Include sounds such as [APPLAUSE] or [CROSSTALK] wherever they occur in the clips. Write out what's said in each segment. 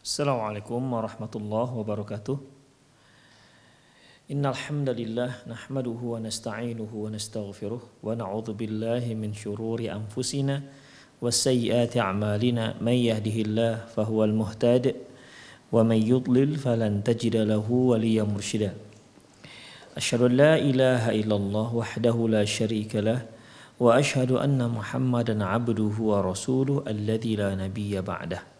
Assalamualaikum warahmatullahi wabarakatuh. Innal hamdalillah nahmaduhu wa nasta'inuhu wa nastaghfiruh wa na'udzu billahi min shururi anfusina wa sayyiati a'malina may yahdihillah fahuwal muhtad wa may yudlil falan tajida lahu waliyyan mursyida. Asyhadu an la ilaha illallah wahdahu la syarika lah wa asyhadu anna Muhammadan 'abduhu wa rasuluhu alladzi la nabiyya ba'dah.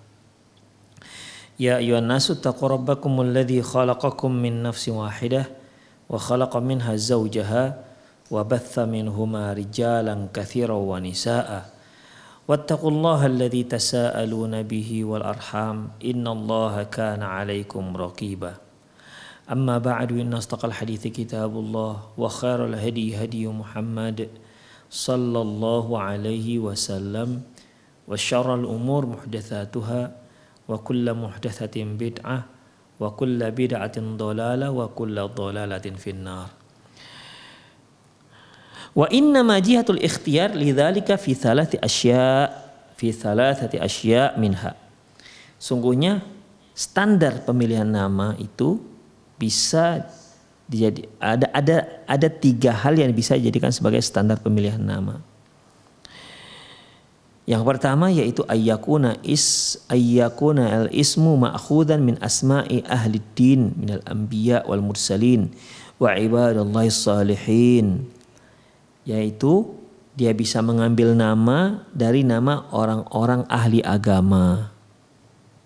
يا أيها الناس اتقوا ربكم الذي خلقكم من نفس واحدة وخلق منها زوجها وبث منهما رجالا كثيرا ونساء. واتقوا الله الذي تساءلون به والأرحام. إن الله كان عليكم رقيبا. أما بعد إن أصدق الحديث كتاب الله وخير الهدي هدي محمد صلى الله عليه وسلم وشر الأمور محدثاتها wa kulla muhdathatin bid'ah wa kulla bid'atin dolala wa kulla dolalatin finnar. Wa inna ma jihatul ikhtiyar lidzalika fi thalati asya fi thalati asya minha. Sungguhnya standar pemilihan nama itu bisa jadi ada ada ada tiga hal yang bisa dijadikan sebagai standar pemilihan nama. Yang pertama yaitu ayyakuna is ayyakuna al ismu ma'khudan min asma'i ahli din min al anbiya wal mursalin wa ibadallahi salihin. Yaitu dia bisa mengambil nama dari nama orang-orang ahli agama.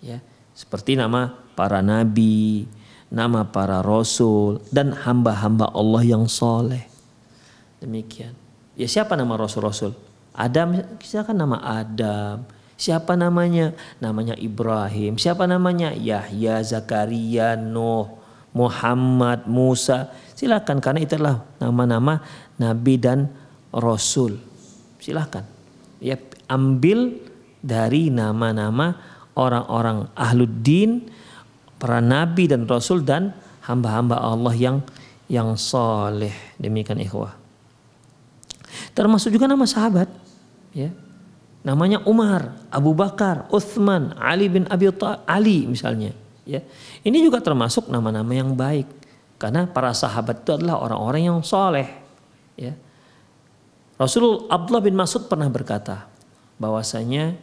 Ya, seperti nama para nabi, nama para rasul dan hamba-hamba Allah yang soleh. Demikian. Ya siapa nama rasul-rasul? Adam, siapa nama Adam? Siapa namanya? Namanya Ibrahim. Siapa namanya? Yahya, Zakaria, Nuh, Muhammad, Musa. Silakan karena itulah nama-nama nabi dan rasul. Silakan. Ya ambil dari nama-nama orang-orang ahluddin, para nabi dan rasul dan hamba-hamba Allah yang yang soleh. Demikian ikhwah. Termasuk juga nama sahabat ya namanya Umar, Abu Bakar, Uthman, Ali bin Abi Thalib, Ali misalnya. Ya, ini juga termasuk nama-nama yang baik karena para sahabat itu adalah orang-orang yang soleh. Ya, Rasulullah Abdullah bin Mas'ud pernah berkata bahwasanya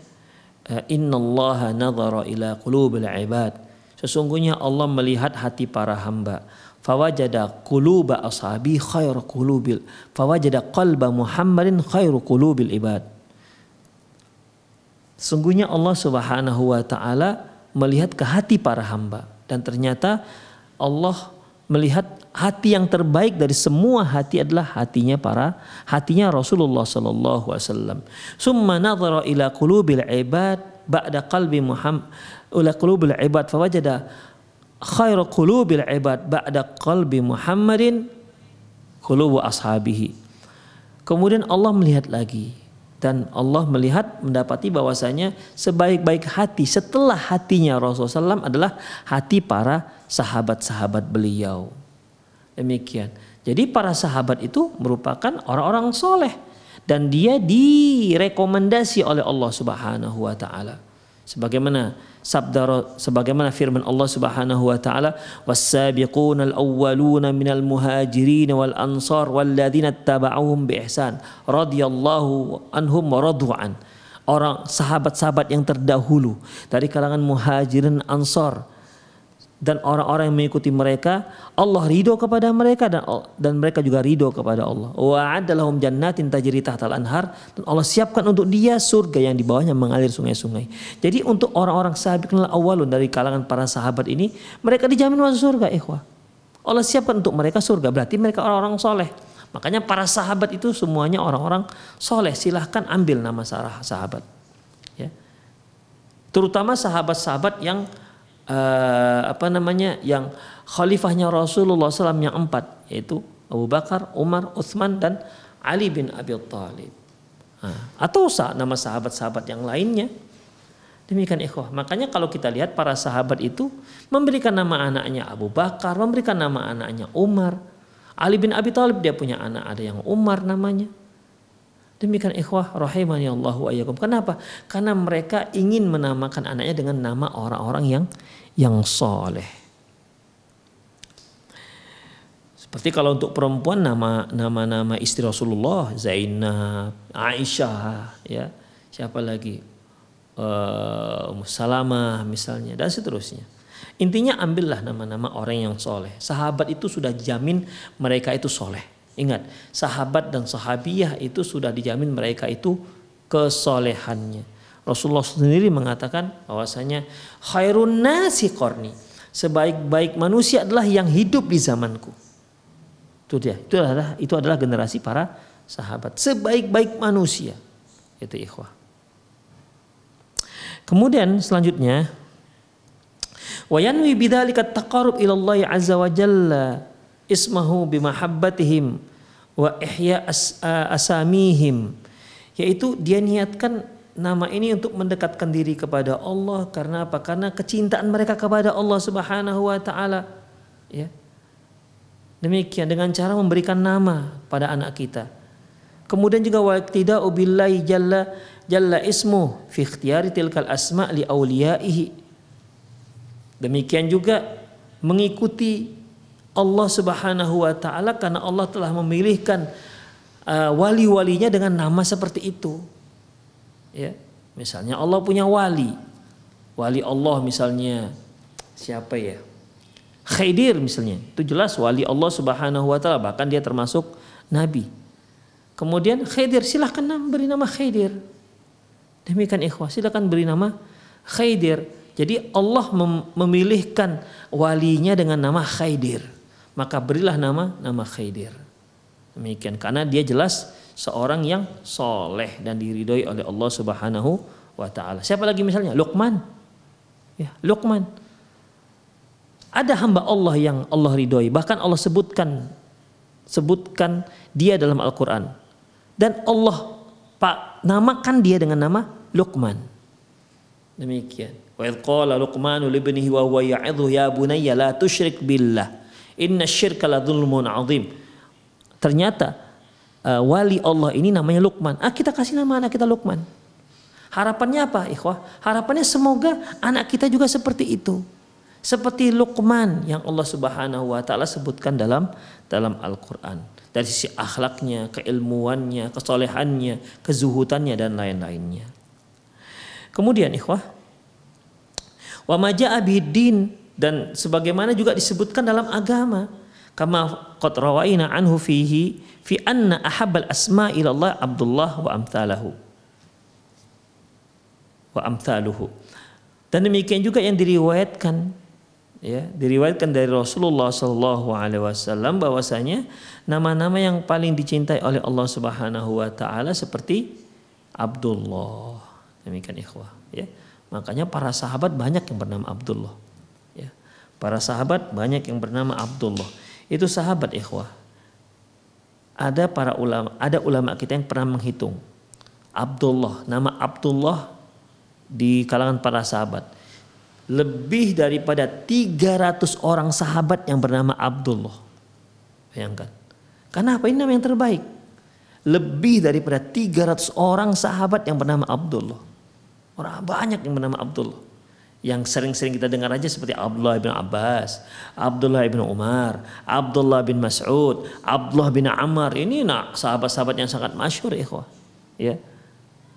Inna Allah nadhara ila qulubil ibad. Sesungguhnya Allah melihat hati para hamba. Fawajada quluba ashabi khair qulubil. Fawajada qalba Muhammadin khairu qulubil ibad. Sungguhnya Allah Subhanahu wa taala melihat ke hati para hamba dan ternyata Allah melihat hati yang terbaik dari semua hati adalah hatinya para hatinya Rasulullah sallallahu alaihi wasallam. Summa nadhara ila qulubil ibad ba'da qalbi Muhammad ila qulubil ibad fawajada khairu qulubil ibad ba'da qalbi Muhammadin qulubu ashabihi. Kemudian Allah melihat lagi dan Allah melihat mendapati bahwasanya sebaik-baik hati setelah hatinya Rasulullah SAW adalah hati para sahabat-sahabat beliau. Demikian. Jadi para sahabat itu merupakan orang-orang soleh dan dia direkomendasi oleh Allah Subhanahu Wa Taala. Sebagaimana sabda sebagaimana firman Allah Subhanahu wa taala was-sabiqunal awwaluna minal muhajirin wal ansar walladzina tabauhum bi radhiyallahu anhum wa an. Orang sahabat-sahabat yang terdahulu dari kalangan muhajirin ansar dan orang-orang yang mengikuti mereka Allah ridho kepada mereka dan dan mereka juga ridho kepada Allah. Wa adalahum jannatin tajri tahtal anhar dan Allah siapkan untuk dia surga yang di bawahnya mengalir sungai-sungai. Jadi untuk orang-orang sahabat awalun dari kalangan para sahabat ini mereka dijamin masuk surga ikhwah. Allah siapkan untuk mereka surga berarti mereka orang-orang soleh. Makanya para sahabat itu semuanya orang-orang soleh. Silahkan ambil nama sahabat. Ya. Terutama sahabat-sahabat yang uh, apa namanya yang khalifahnya Rasulullah SAW yang empat yaitu Abu Bakar, Umar, Uthman dan Ali bin Abi Thalib. Atau nama sahabat-sahabat yang lainnya. Demikian ikhwah. Makanya kalau kita lihat para sahabat itu memberikan nama anaknya Abu Bakar, memberikan nama anaknya Umar. Ali bin Abi Thalib dia punya anak ada yang Umar namanya. Demikian ikhwah rahimani Allah wa Kenapa? Karena mereka ingin menamakan anaknya dengan nama orang-orang yang yang soleh. Seperti kalau untuk perempuan nama nama-nama istri Rasulullah Zainab, Aisyah, ya siapa lagi, uh, Salamah misalnya dan seterusnya. Intinya ambillah nama-nama orang yang soleh. Sahabat itu sudah jamin mereka itu soleh. Ingat, sahabat dan sahabiyah itu sudah dijamin mereka itu kesolehannya. Rasulullah sendiri mengatakan bahwasanya khairun nasi korni. Sebaik-baik manusia adalah yang hidup di zamanku. Itu dia. Itu adalah itu adalah generasi para sahabat. Sebaik-baik manusia. Itu ikhwah. Kemudian selanjutnya wa yanwi bidzalika taqarrub ila Allah azza wa jalla ismahu bimahabbatihim wa ihya as, uh, asamihim yaitu dia niatkan nama ini untuk mendekatkan diri kepada Allah karena apa? Karena kecintaan mereka kepada Allah Subhanahu wa taala. Ya. Demikian dengan cara memberikan nama pada anak kita. Kemudian juga wa tidak billahi jalla jalla ismu fi ikhtiyari tilkal asma li awliyaihi. Demikian juga mengikuti Allah Subhanahu wa taala karena Allah telah memilihkan uh, wali-walinya dengan nama seperti itu. Ya. Misalnya Allah punya wali. Wali Allah misalnya siapa ya? Khidir misalnya. Itu jelas wali Allah Subhanahu wa taala bahkan dia termasuk nabi. Kemudian Khidir silahkan beri nama Khidir. Demikian ikhwah silakan beri nama Khidir. Jadi Allah memilihkan walinya dengan nama Khidir maka berilah nama nama Khaidir. Demikian karena dia jelas seorang yang soleh dan diridhoi oleh Allah Subhanahu wa taala. Siapa lagi misalnya? Luqman. Ya, Luqman. Ada hamba Allah yang Allah ridhoi, bahkan Allah sebutkan sebutkan dia dalam Al-Qur'an. Dan Allah Pak namakan dia dengan nama Luqman. Demikian. Wa qala Luqmanu libnihi wa huwa ya'idhu ya bunayya la tusyrik billah Inna syirka la zulmun azim. Ternyata uh, wali Allah ini namanya Luqman. Ah kita kasih nama anak kita Luqman. Harapannya apa ikhwah? Harapannya semoga anak kita juga seperti itu. Seperti Luqman yang Allah Subhanahu wa taala sebutkan dalam dalam Al-Qur'an. Dari sisi akhlaknya, keilmuannya, kesolehannya, kezuhutannya dan lain-lainnya. Kemudian ikhwah, wa maja'a bidin dan sebagaimana juga disebutkan dalam agama kama qad rawaina anhu fihi fi anna ahabbal asma ila Allah Abdullah wa amthalahu. Wa amthaluhu. Dan demikian juga yang diriwayatkan ya diriwayatkan dari Rasulullah Shallallahu Alaihi Wasallam bahwasanya nama-nama yang paling dicintai oleh Allah Subhanahu Wa Taala seperti Abdullah. Demikian ikhwah ya. Makanya para sahabat banyak yang bernama Abdullah Para sahabat banyak yang bernama Abdullah. Itu sahabat ikhwah. Ada para ulama, ada ulama kita yang pernah menghitung. Abdullah, nama Abdullah di kalangan para sahabat. Lebih daripada 300 orang sahabat yang bernama Abdullah. Bayangkan. Karena apa? Ini nama yang terbaik. Lebih daripada 300 orang sahabat yang bernama Abdullah. Orang banyak yang bernama Abdullah. Yang sering-sering kita dengar aja seperti Abdullah bin Abbas, Abdullah bin Umar, Abdullah bin Mas'ud, Abdullah bin Ammar. Ini nak sahabat-sahabat yang sangat masyhur ikhwah. Ya.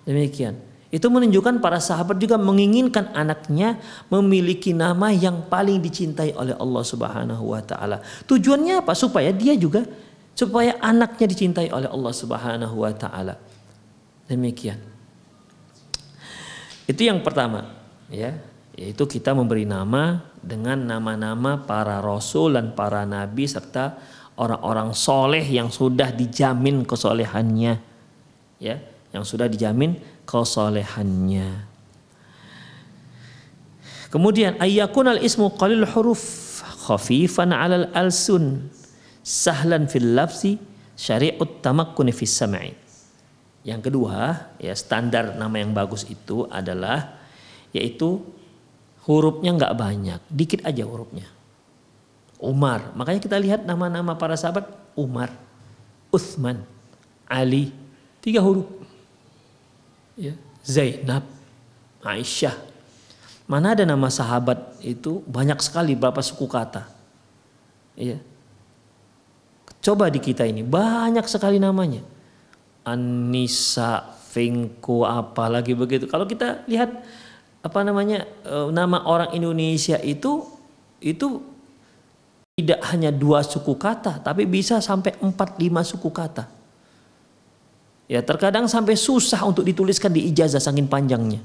Demikian. Itu menunjukkan para sahabat juga menginginkan anaknya memiliki nama yang paling dicintai oleh Allah Subhanahu wa taala. Tujuannya apa? Supaya dia juga supaya anaknya dicintai oleh Allah Subhanahu wa taala. Demikian. Itu yang pertama, ya, yaitu kita memberi nama dengan nama-nama para rasul dan para nabi serta orang-orang soleh yang sudah dijamin kesolehannya, ya, yang sudah dijamin kesolehannya. Kemudian ayyakun al ismu qalil huruf khafifan alal alsun sahlan fil lafzi syari'ut tamakkuni fis sam'i. Yang kedua, ya standar nama yang bagus itu adalah yaitu hurufnya nggak banyak, dikit aja hurufnya. Umar, makanya kita lihat nama-nama para sahabat Umar, Uthman, Ali, tiga huruf. Ya, Zainab, Aisyah. Mana ada nama sahabat itu banyak sekali berapa suku kata. Ya. Coba di kita ini banyak sekali namanya. Anissa, Fengko, apa lagi begitu. Kalau kita lihat apa namanya eh, nama orang Indonesia itu itu tidak hanya dua suku kata, tapi bisa sampai empat lima suku kata. Ya terkadang sampai susah untuk dituliskan di ijazah saking panjangnya.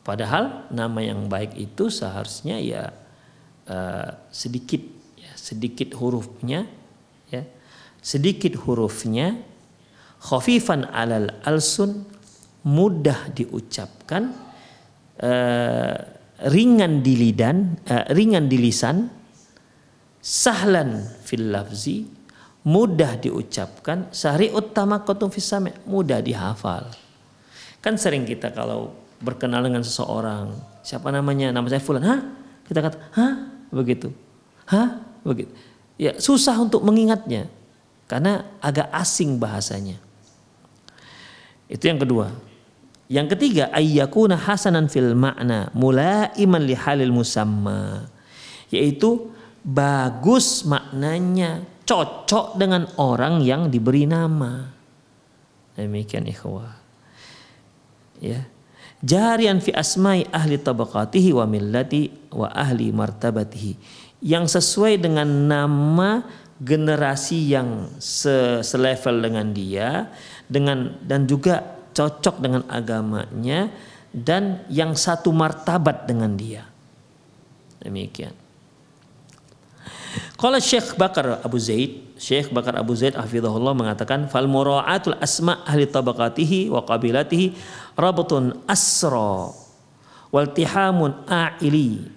Padahal nama yang baik itu seharusnya ya uh, sedikit, ya, sedikit hurufnya, ya sedikit hurufnya khafifan alal alsun mudah diucapkan uh, ringan di lidan uh, ringan di lisan sahlan fil lafzi mudah diucapkan sari utama kotum fisame mudah dihafal. Kan sering kita kalau berkenal dengan seseorang siapa namanya nama saya fulan hah? Kita kata hah? Begitu. Hah? Begitu. Ya susah untuk mengingatnya karena agak asing bahasanya. Itu yang kedua. Yang ketiga, ayyakuna hasanan fil makna mulaiman li halil musamma. Yaitu bagus maknanya, cocok dengan orang yang diberi nama. Demikian ikhwah. Ya. Jarian fi asmai ahli tabaqatihi wa millati wa ahli martabatihi. Yang sesuai dengan nama generasi yang se selevel dengan dia dengan dan juga cocok dengan agamanya dan yang satu martabat dengan dia. Demikian. Kalau Syekh Bakar Abu Zaid, Syekh Bakar Abu Zaid hafizahullah mengatakan fal mura'atul asma ahli tabaqatihi wa qabilatihi rabtun asra wal tihamun a'ili.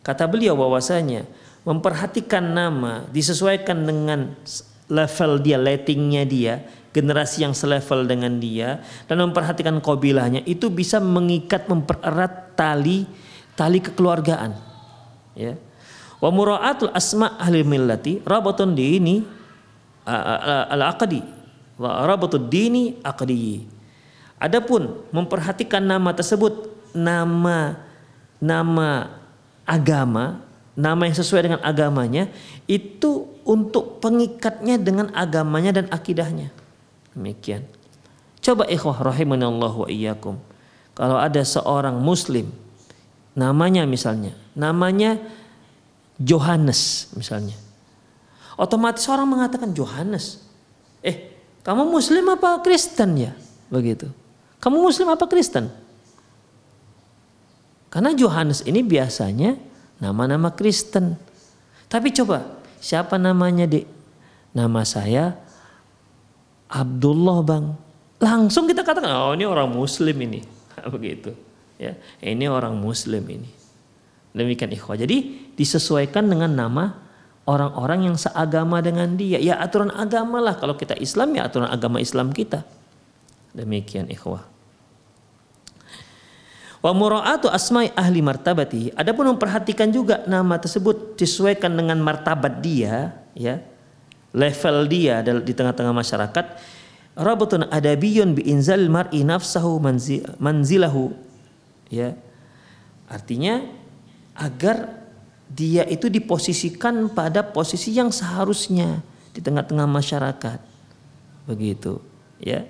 Kata beliau bahwasanya memperhatikan nama disesuaikan dengan level dia, lettingnya dia, generasi yang selevel dengan dia dan memperhatikan kabilahnya itu bisa mengikat mempererat tali tali kekeluargaan. Ya. Wa mura'atul asma ahli millati rabatun dini al-aqdi wa rabatud dini aqdi. Adapun memperhatikan nama tersebut nama nama agama nama yang sesuai dengan agamanya itu untuk pengikatnya dengan agamanya dan akidahnya. Demikian. Coba ikhwah rahimanallahu wa iyyakum. Kalau ada seorang muslim namanya misalnya, namanya Johannes misalnya. Otomatis orang mengatakan Johannes. Eh, kamu muslim apa Kristen ya? Begitu. Kamu muslim apa Kristen? Karena Johannes ini biasanya nama-nama Kristen. Tapi coba, siapa namanya dek? Nama saya Abdullah bang. Langsung kita katakan, oh ini orang muslim ini. [LAUGHS] Begitu. Ya, ini orang muslim ini. Demikian ikhwah. Jadi disesuaikan dengan nama orang-orang yang seagama dengan dia. Ya aturan agama lah. Kalau kita Islam ya aturan agama Islam kita. Demikian ikhwah. Wa mura'atu asma'i ahli martabati. Adapun memperhatikan juga nama tersebut disesuaikan dengan martabat dia, ya. Level dia di tengah-tengah masyarakat rabtun adabiyyun bi inzal mar'i nafsahu manzi- manzilahu. Ya. Artinya agar dia itu diposisikan pada posisi yang seharusnya di tengah-tengah masyarakat. Begitu. Ya.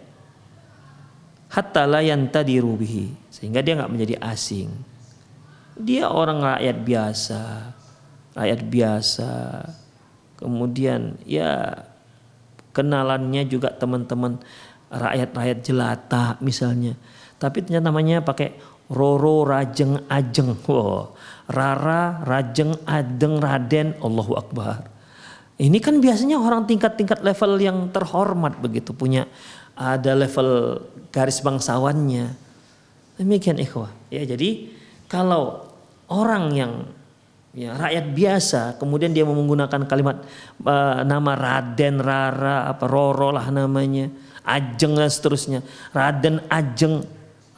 Hatta la yantadiru bihi. Sehingga dia nggak menjadi asing. Dia orang rakyat biasa. Rakyat biasa kemudian ya kenalannya juga teman-teman rakyat-rakyat jelata misalnya. Tapi ternyata namanya pakai Roro Rajeng Ajeng. Wow. Rara Rajeng Adeng Raden Allahu Akbar. Ini kan biasanya orang tingkat-tingkat level yang terhormat begitu punya ada level garis bangsawannya. Demikian ikhwah. Ya jadi kalau orang yang ya rakyat biasa kemudian dia menggunakan kalimat uh, nama Raden Rara apa Roro lah namanya Ajeng dan seterusnya. Raden Ajeng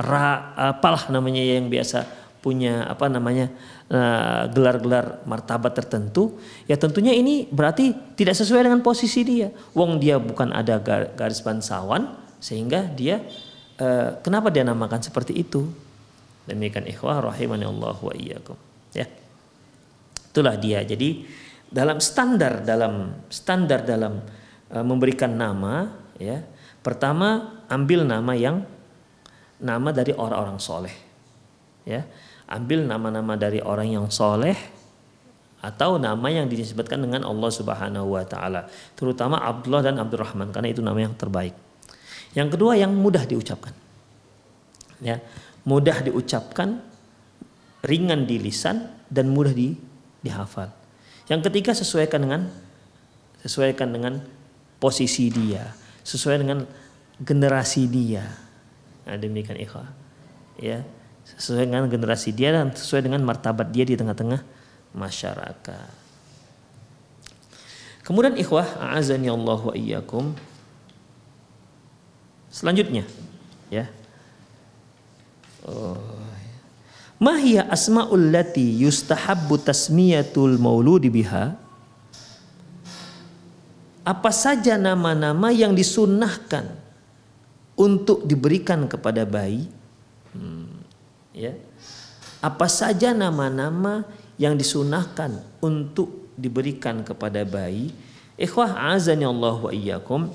Ra apalah namanya yang biasa punya apa namanya uh, gelar-gelar martabat tertentu. Ya tentunya ini berarti tidak sesuai dengan posisi dia. Wong dia bukan ada garis bangsawan sehingga dia uh, kenapa dia namakan seperti itu? Demikian ikhwah rahimani Allah wa iyyakum. Ya Itulah dia. Jadi dalam standar dalam standar dalam uh, memberikan nama ya. Pertama ambil nama yang nama dari orang-orang soleh. Ya. Ambil nama-nama dari orang yang soleh atau nama yang disebutkan dengan Allah Subhanahu wa taala, terutama Abdullah dan Abdurrahman karena itu nama yang terbaik. Yang kedua yang mudah diucapkan. Ya, mudah diucapkan, ringan di lisan dan mudah di dihafal. Yang ketiga sesuaikan dengan sesuaikan dengan posisi dia, sesuai dengan generasi dia. Nah, demikian ikhwah. Ya, sesuai dengan generasi dia dan sesuai dengan martabat dia di tengah-tengah masyarakat. Kemudian ikhwah, a'azani Allah wa iyyakum. Selanjutnya, ya. Oh, Mahia asma'ul lati yustahabbu tasmiyatul mauludi biha? Apa saja nama-nama yang disunnahkan untuk diberikan kepada bayi? Hmm, ya. Apa saja nama-nama yang disunahkan untuk diberikan kepada bayi? Ikhwah azani Allah wa iyyakum.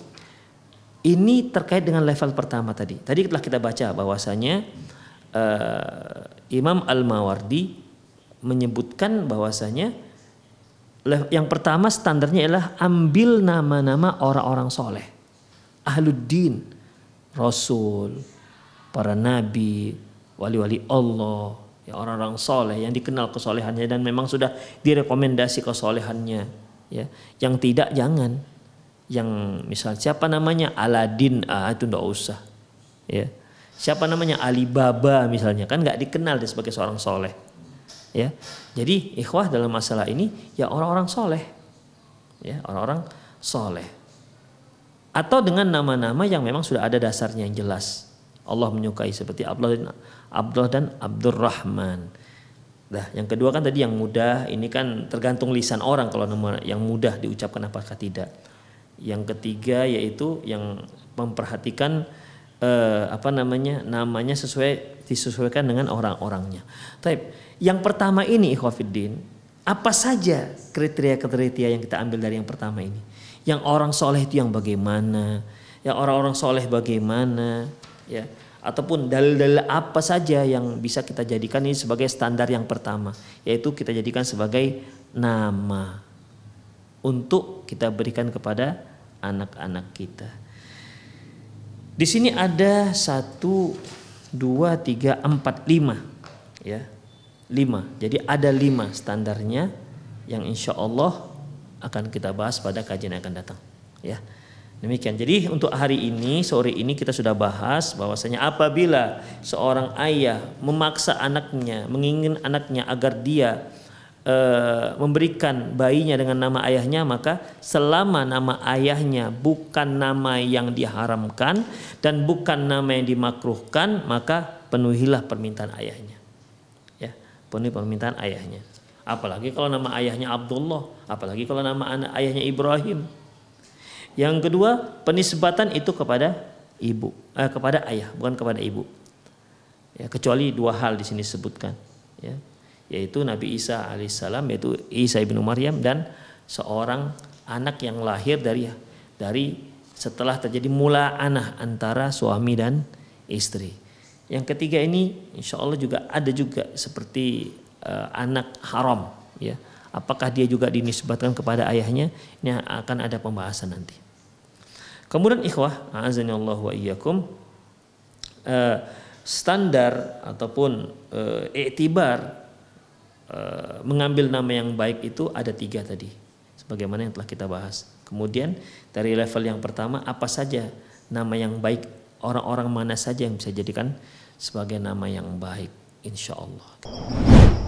Ini terkait dengan level pertama tadi. Tadi telah kita baca bahwasanya uh, Imam Al-Mawardi menyebutkan bahwasanya yang pertama standarnya adalah ambil nama-nama orang-orang soleh. Ahluddin, Rasul, para nabi, wali-wali Allah, ya orang-orang soleh yang dikenal kesolehannya dan memang sudah direkomendasi kesolehannya. Ya, yang tidak jangan. Yang misal siapa namanya Aladin, ah itu tidak usah. Ya, Siapa namanya Alibaba misalnya kan nggak dikenal dia sebagai seorang soleh. Ya, jadi ikhwah dalam masalah ini ya orang-orang soleh, ya orang-orang soleh. Atau dengan nama-nama yang memang sudah ada dasarnya yang jelas. Allah menyukai seperti Abdullah, Abdullah dan Abdurrahman. Nah, yang kedua kan tadi yang mudah, ini kan tergantung lisan orang kalau nama yang mudah diucapkan apakah tidak. Yang ketiga yaitu yang memperhatikan eh, apa namanya namanya sesuai disesuaikan dengan orang-orangnya. Tapi yang pertama ini ikhwafiddin, apa saja kriteria-kriteria yang kita ambil dari yang pertama ini? Yang orang soleh itu yang bagaimana? Yang orang-orang soleh bagaimana? Ya, ataupun dalil-dalil apa saja yang bisa kita jadikan ini sebagai standar yang pertama, yaitu kita jadikan sebagai nama untuk kita berikan kepada anak-anak kita. Di sini ada satu, dua, tiga, empat, lima, ya, lima. Jadi ada lima standarnya yang insya Allah akan kita bahas pada kajian yang akan datang, ya. Demikian. Jadi untuk hari ini, sore ini kita sudah bahas bahwasanya apabila seorang ayah memaksa anaknya, menginginkan anaknya agar dia e, memberikan bayinya dengan nama ayahnya maka selama nama ayahnya bukan nama yang diharamkan dan bukan nama yang dimakruhkan maka penuhilah permintaan ayahnya. Ya penuhi permintaan ayahnya. Apalagi kalau nama ayahnya Abdullah apalagi kalau nama anak ayahnya Ibrahim. Yang kedua, penisbatan itu kepada ibu, eh, kepada ayah, bukan kepada ibu. Ya, kecuali dua hal di sini disebutkan, ya, yaitu Nabi Isa alaihissalam, yaitu Isa ibnu Maryam dan seorang anak yang lahir dari dari setelah terjadi mula anak antara suami dan istri. Yang ketiga ini insya Allah juga ada juga seperti uh, anak haram ya. Apakah dia juga dinisbatkan kepada ayahnya? Ini akan ada pembahasan nanti. Kemudian ikhwah, azanillah wa iyyakum uh, standar ataupun uh, iktibar uh, mengambil nama yang baik itu ada tiga tadi sebagaimana yang telah kita bahas. Kemudian dari level yang pertama apa saja nama yang baik orang-orang mana saja yang bisa jadikan sebagai nama yang baik insya Allah